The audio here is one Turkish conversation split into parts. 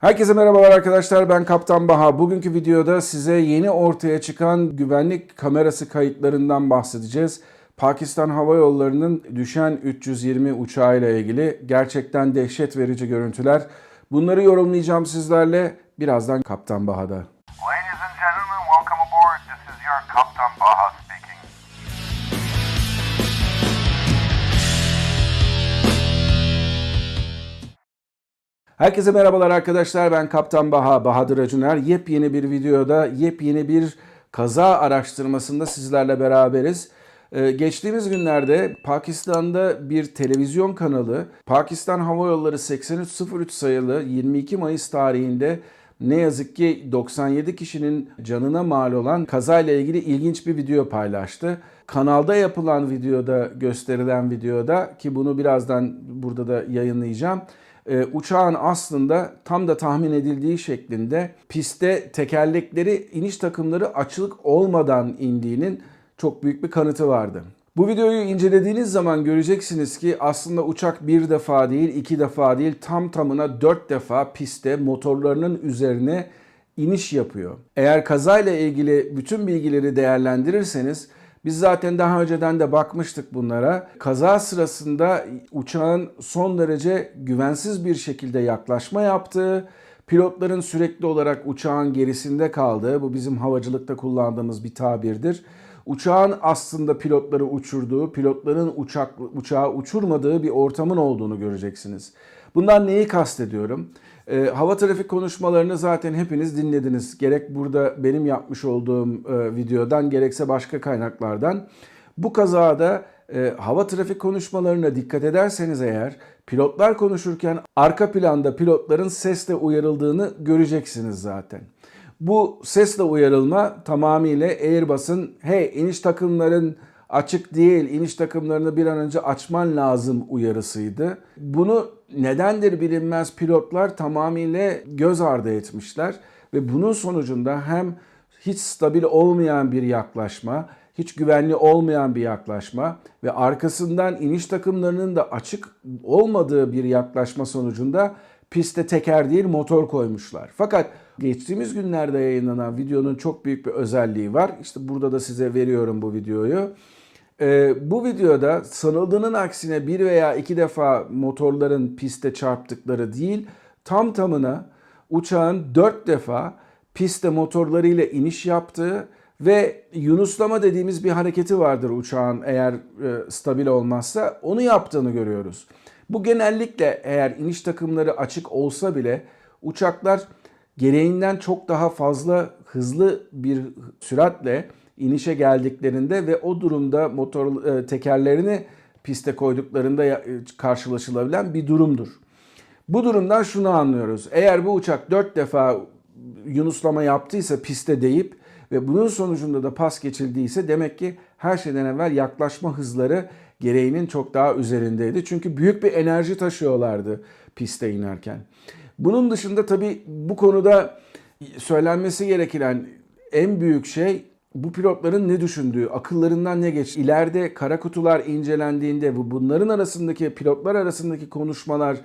Herkese merhabalar arkadaşlar ben Kaptan Baha. Bugünkü videoda size yeni ortaya çıkan güvenlik kamerası kayıtlarından bahsedeceğiz. Pakistan Hava Yolları'nın düşen 320 uçağıyla ilgili gerçekten dehşet verici görüntüler. Bunları yorumlayacağım sizlerle birazdan Kaptan Baha'da. Ladies and gentlemen, welcome aboard. This is your Kaptan Baha Herkese merhabalar arkadaşlar ben Kaptan Baha, Bahadır Acuner. Yepyeni bir videoda, yepyeni bir kaza araştırmasında sizlerle beraberiz. Ee, geçtiğimiz günlerde Pakistan'da bir televizyon kanalı Pakistan Hava Yolları 8303 sayılı 22 Mayıs tarihinde ne yazık ki 97 kişinin canına mal olan kazayla ilgili ilginç bir video paylaştı. Kanalda yapılan videoda gösterilen videoda ki bunu birazdan burada da yayınlayacağım e, uçağın aslında tam da tahmin edildiği şeklinde pistte tekerlekleri iniş takımları açılık olmadan indiğinin çok büyük bir kanıtı vardı. Bu videoyu incelediğiniz zaman göreceksiniz ki aslında uçak bir defa değil, iki defa değil, tam tamına dört defa pistte motorlarının üzerine iniş yapıyor. Eğer kazayla ilgili bütün bilgileri değerlendirirseniz biz zaten daha önceden de bakmıştık bunlara. Kaza sırasında uçağın son derece güvensiz bir şekilde yaklaşma yaptığı, pilotların sürekli olarak uçağın gerisinde kaldığı, bu bizim havacılıkta kullandığımız bir tabirdir. Uçağın aslında pilotları uçurduğu, pilotların uçak, uçağı uçurmadığı bir ortamın olduğunu göreceksiniz. Bundan neyi kastediyorum? E, hava trafik konuşmalarını zaten hepiniz dinlediniz. Gerek burada benim yapmış olduğum e, videodan gerekse başka kaynaklardan. Bu kazada e, hava trafik konuşmalarına dikkat ederseniz eğer pilotlar konuşurken arka planda pilotların sesle uyarıldığını göreceksiniz zaten. Bu sesle uyarılma tamamıyla Airbus'un hey iniş takımların açık değil, iniş takımlarını bir an önce açman lazım uyarısıydı. Bunu nedendir bilinmez pilotlar tamamıyla göz ardı etmişler ve bunun sonucunda hem hiç stabil olmayan bir yaklaşma, hiç güvenli olmayan bir yaklaşma ve arkasından iniş takımlarının da açık olmadığı bir yaklaşma sonucunda piste teker değil motor koymuşlar. Fakat geçtiğimiz günlerde yayınlanan videonun çok büyük bir özelliği var. İşte burada da size veriyorum bu videoyu. Ee, bu videoda sanıldığının aksine bir veya iki defa motorların piste çarptıkları değil, tam tamına uçağın dört defa piste motorlarıyla iniş yaptığı ve yunuslama dediğimiz bir hareketi vardır uçağın eğer e, stabil olmazsa onu yaptığını görüyoruz. Bu genellikle eğer iniş takımları açık olsa bile uçaklar gereğinden çok daha fazla hızlı bir süratle inişe geldiklerinde ve o durumda motor e, tekerlerini piste koyduklarında e, karşılaşılabilen bir durumdur. Bu durumdan şunu anlıyoruz. Eğer bu uçak 4 defa yunuslama yaptıysa piste deyip ve bunun sonucunda da pas geçildiyse demek ki her şeyden evvel yaklaşma hızları gereğinin çok daha üzerindeydi. Çünkü büyük bir enerji taşıyorlardı piste inerken. Bunun dışında tabii bu konuda söylenmesi gereken en büyük şey bu pilotların ne düşündüğü, akıllarından ne geç. İleride kara kutular incelendiğinde bu bunların arasındaki pilotlar arasındaki konuşmalar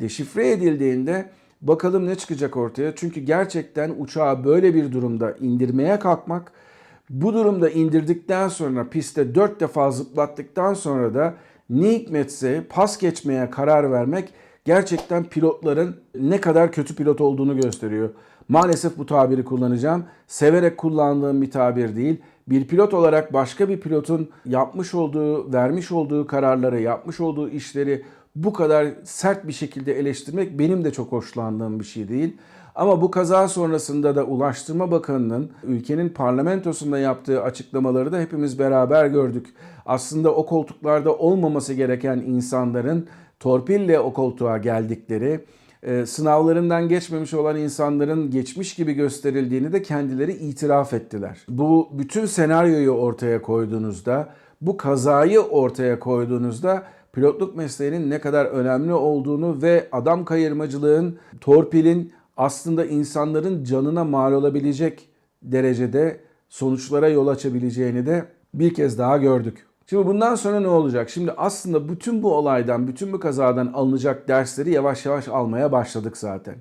deşifre edildiğinde bakalım ne çıkacak ortaya. Çünkü gerçekten uçağı böyle bir durumda indirmeye kalkmak, bu durumda indirdikten sonra pistte dört defa zıplattıktan sonra da ne hikmetse pas geçmeye karar vermek gerçekten pilotların ne kadar kötü pilot olduğunu gösteriyor. Maalesef bu tabiri kullanacağım. Severek kullandığım bir tabir değil. Bir pilot olarak başka bir pilotun yapmış olduğu, vermiş olduğu kararları, yapmış olduğu işleri bu kadar sert bir şekilde eleştirmek benim de çok hoşlandığım bir şey değil. Ama bu kaza sonrasında da Ulaştırma Bakanı'nın ülkenin parlamentosunda yaptığı açıklamaları da hepimiz beraber gördük. Aslında o koltuklarda olmaması gereken insanların torpille o koltuğa geldikleri, e, sınavlarından geçmemiş olan insanların geçmiş gibi gösterildiğini de kendileri itiraf ettiler. Bu bütün senaryoyu ortaya koyduğunuzda, bu kazayı ortaya koyduğunuzda pilotluk mesleğinin ne kadar önemli olduğunu ve adam kayırmacılığın, torpilin aslında insanların canına mal olabilecek derecede sonuçlara yol açabileceğini de bir kez daha gördük. Şimdi bundan sonra ne olacak? Şimdi aslında bütün bu olaydan, bütün bu kazadan alınacak dersleri yavaş yavaş almaya başladık zaten.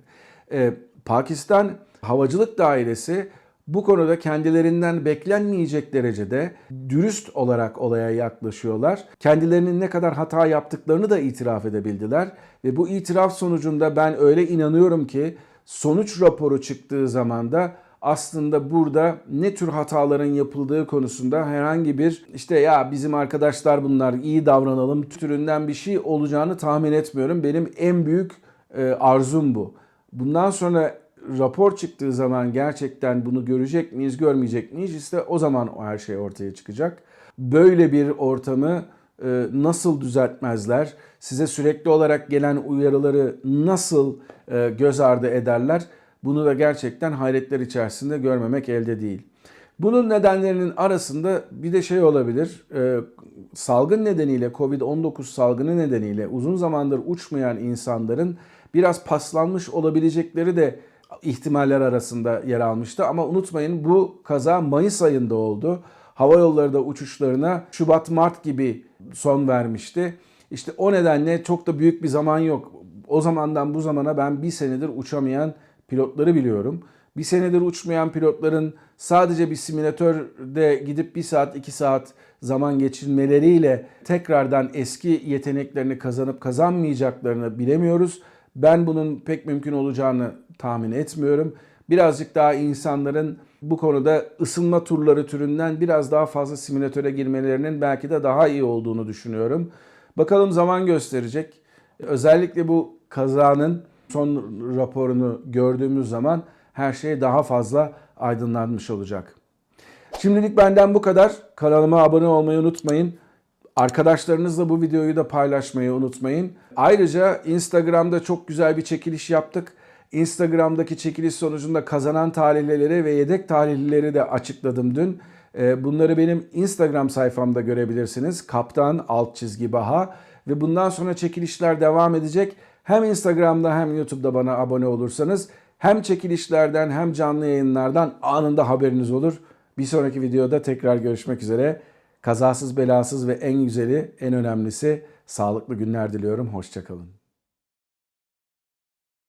Ee, Pakistan Havacılık Dairesi bu konuda kendilerinden beklenmeyecek derecede dürüst olarak olaya yaklaşıyorlar. Kendilerinin ne kadar hata yaptıklarını da itiraf edebildiler ve bu itiraf sonucunda ben öyle inanıyorum ki sonuç raporu çıktığı zaman da aslında burada ne tür hataların yapıldığı konusunda herhangi bir işte ya bizim arkadaşlar bunlar iyi davranalım türünden bir şey olacağını tahmin etmiyorum. Benim en büyük e, arzum bu. Bundan sonra rapor çıktığı zaman gerçekten bunu görecek miyiz, görmeyecek miyiz? İşte o zaman o her şey ortaya çıkacak. Böyle bir ortamı e, nasıl düzeltmezler? Size sürekli olarak gelen uyarıları nasıl e, göz ardı ederler? Bunu da gerçekten hayretler içerisinde görmemek elde değil. Bunun nedenlerinin arasında bir de şey olabilir. E, salgın nedeniyle, Covid-19 salgını nedeniyle uzun zamandır uçmayan insanların biraz paslanmış olabilecekleri de ihtimaller arasında yer almıştı. Ama unutmayın bu kaza Mayıs ayında oldu. Hava yolları da uçuşlarına Şubat-Mart gibi son vermişti. İşte o nedenle çok da büyük bir zaman yok. O zamandan bu zamana ben bir senedir uçamayan pilotları biliyorum. Bir senedir uçmayan pilotların sadece bir simülatörde gidip bir saat iki saat zaman geçirmeleriyle tekrardan eski yeteneklerini kazanıp kazanmayacaklarını bilemiyoruz. Ben bunun pek mümkün olacağını tahmin etmiyorum. Birazcık daha insanların bu konuda ısınma turları türünden biraz daha fazla simülatöre girmelerinin belki de daha iyi olduğunu düşünüyorum. Bakalım zaman gösterecek. Özellikle bu kazanın son raporunu gördüğümüz zaman her şey daha fazla aydınlanmış olacak. Şimdilik benden bu kadar. Kanalıma abone olmayı unutmayın. Arkadaşlarınızla bu videoyu da paylaşmayı unutmayın. Ayrıca Instagram'da çok güzel bir çekiliş yaptık. Instagram'daki çekiliş sonucunda kazanan talihlileri ve yedek talihlileri de açıkladım dün. Ee, Bunları benim Instagram sayfamda görebilirsiniz. Kaptan alt çizgi baha. Ve bundan sonra çekilişler devam edecek. Hem Instagram'da hem YouTube'da bana abone olursanız hem çekilişlerden hem canlı yayınlardan anında haberiniz olur. Bir sonraki videoda tekrar görüşmek üzere. Kazasız belasız ve en güzeli en önemlisi sağlıklı günler diliyorum. Hoşçakalın.